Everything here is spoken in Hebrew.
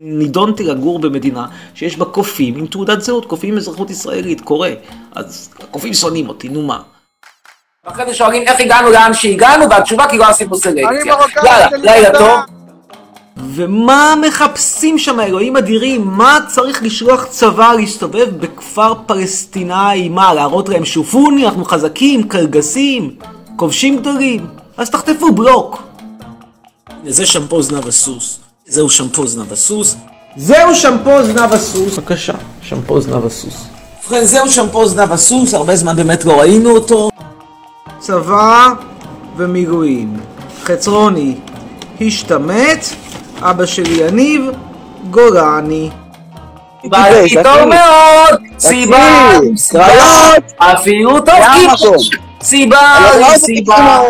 נידונתי לגור במדינה שיש בה קופים עם תעודת זהות, קופים עם אזרחות ישראלית, קורה. אז הקופים שונאים אותי, נו מה. אחרי זה שואלים איך הגענו לאן שהגענו, והתשובה כי לא עשינו סלקציה. יאללה, לילה. טוב. ומה מחפשים שם אלוהים אדירים? מה צריך לשלוח צבא להסתובב בכפר פלסטינאי? מה, להראות להם שופוני, אנחנו חזקים, קלגסים, כובשים גדולים? אז תחטפו בלוק. זה שמפו זנב הסוס. זהו שמפו זנב הסוס. זהו שמפו זנב הסוס. בבקשה, שמפו זנב הסוס. ובכן, זהו שמפו זנב הסוס, הרבה זמן באמת לא ראינו אותו. צבא ומילואים. חצרוני השתמט, אבא שלי יניב, גולני. קיבלתי טוב מאוד, סיבה. אפילו טוב. סיבה, סיבה.